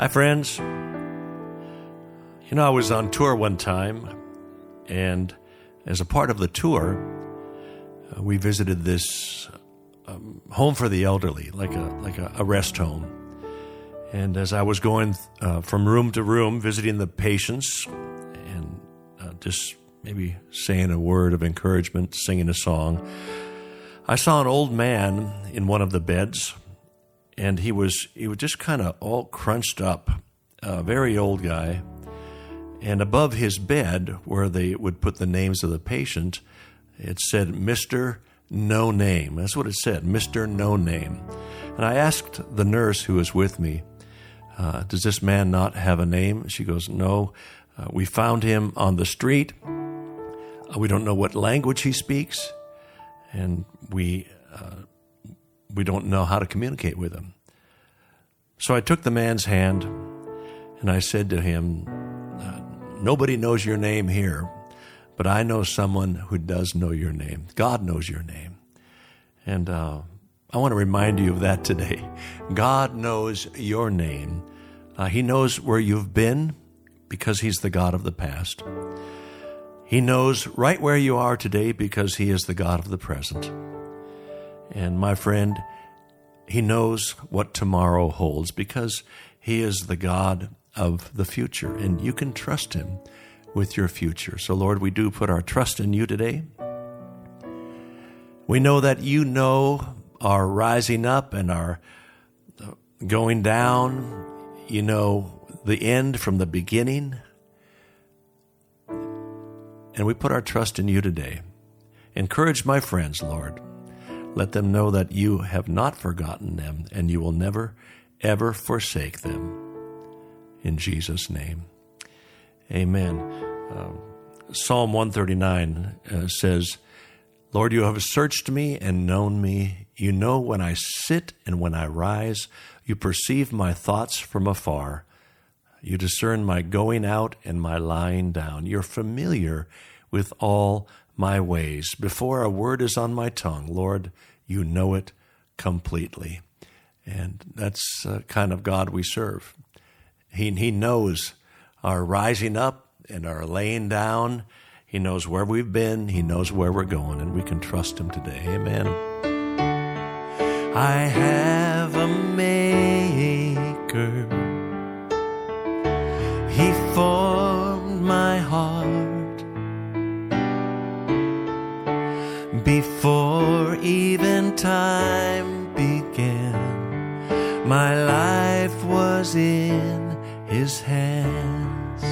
Hi, friends. You know, I was on tour one time, and as a part of the tour, uh, we visited this um, home for the elderly, like a like a, a rest home. And as I was going uh, from room to room, visiting the patients, and uh, just maybe saying a word of encouragement, singing a song, I saw an old man in one of the beds, and he was he was just kind of all crunched up, a very old guy. And above his bed, where they would put the names of the patient, it said Mister No Name. That's what it said, Mister No Name. And I asked the nurse who was with me, uh, "Does this man not have a name?" She goes, "No." Uh, we found him on the street. Uh, we don't know what language he speaks and we uh, we don't know how to communicate with him. So I took the man's hand and I said to him, uh, "Nobody knows your name here, but I know someone who does know your name. God knows your name, and uh, I want to remind you of that today. God knows your name. Uh, he knows where you've been because He's the God of the past." He knows right where you are today because He is the God of the present. And my friend, He knows what tomorrow holds because He is the God of the future, and you can trust Him with your future. So, Lord, we do put our trust in you today. We know that you know our rising up and our going down. You know the end from the beginning. And we put our trust in you today. Encourage my friends, Lord. Let them know that you have not forgotten them and you will never, ever forsake them. In Jesus' name. Amen. Uh, Psalm 139 uh, says, Lord, you have searched me and known me. You know when I sit and when I rise. You perceive my thoughts from afar. You discern my going out and my lying down. You're familiar with all my ways. Before a word is on my tongue, Lord, you know it completely. And that's the kind of God we serve. He, he knows our rising up and our laying down. He knows where we've been. He knows where we're going, and we can trust Him today. Amen. I have a maker. He formed my heart. Before time began, my life was in His hands.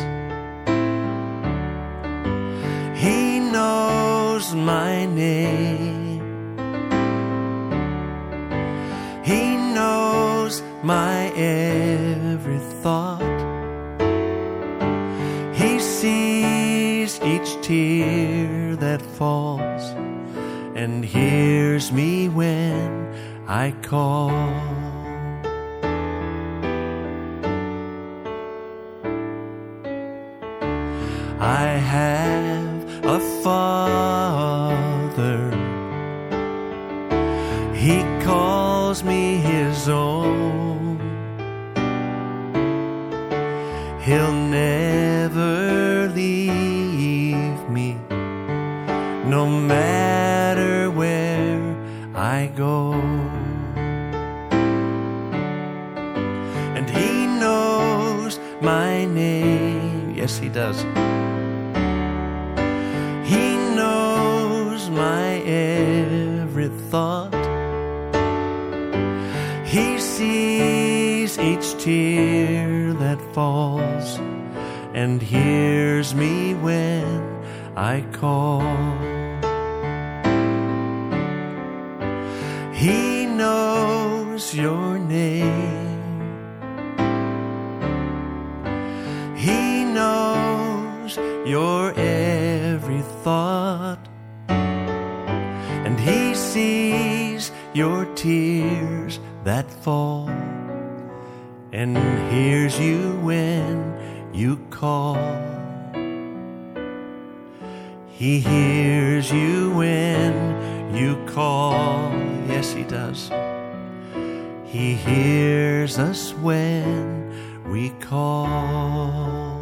He knows my name. He knows my every thought. He sees each tear that falls and hears me when I call. I have a father. He calls me his own. He'll And he knows my name. Yes, he does. He knows my every thought. He sees each tear that falls and hears me when I call. He knows your name. And He sees your tears that fall. And hears you when you call. He hears you when you call. Yes, He does. He hears us when we call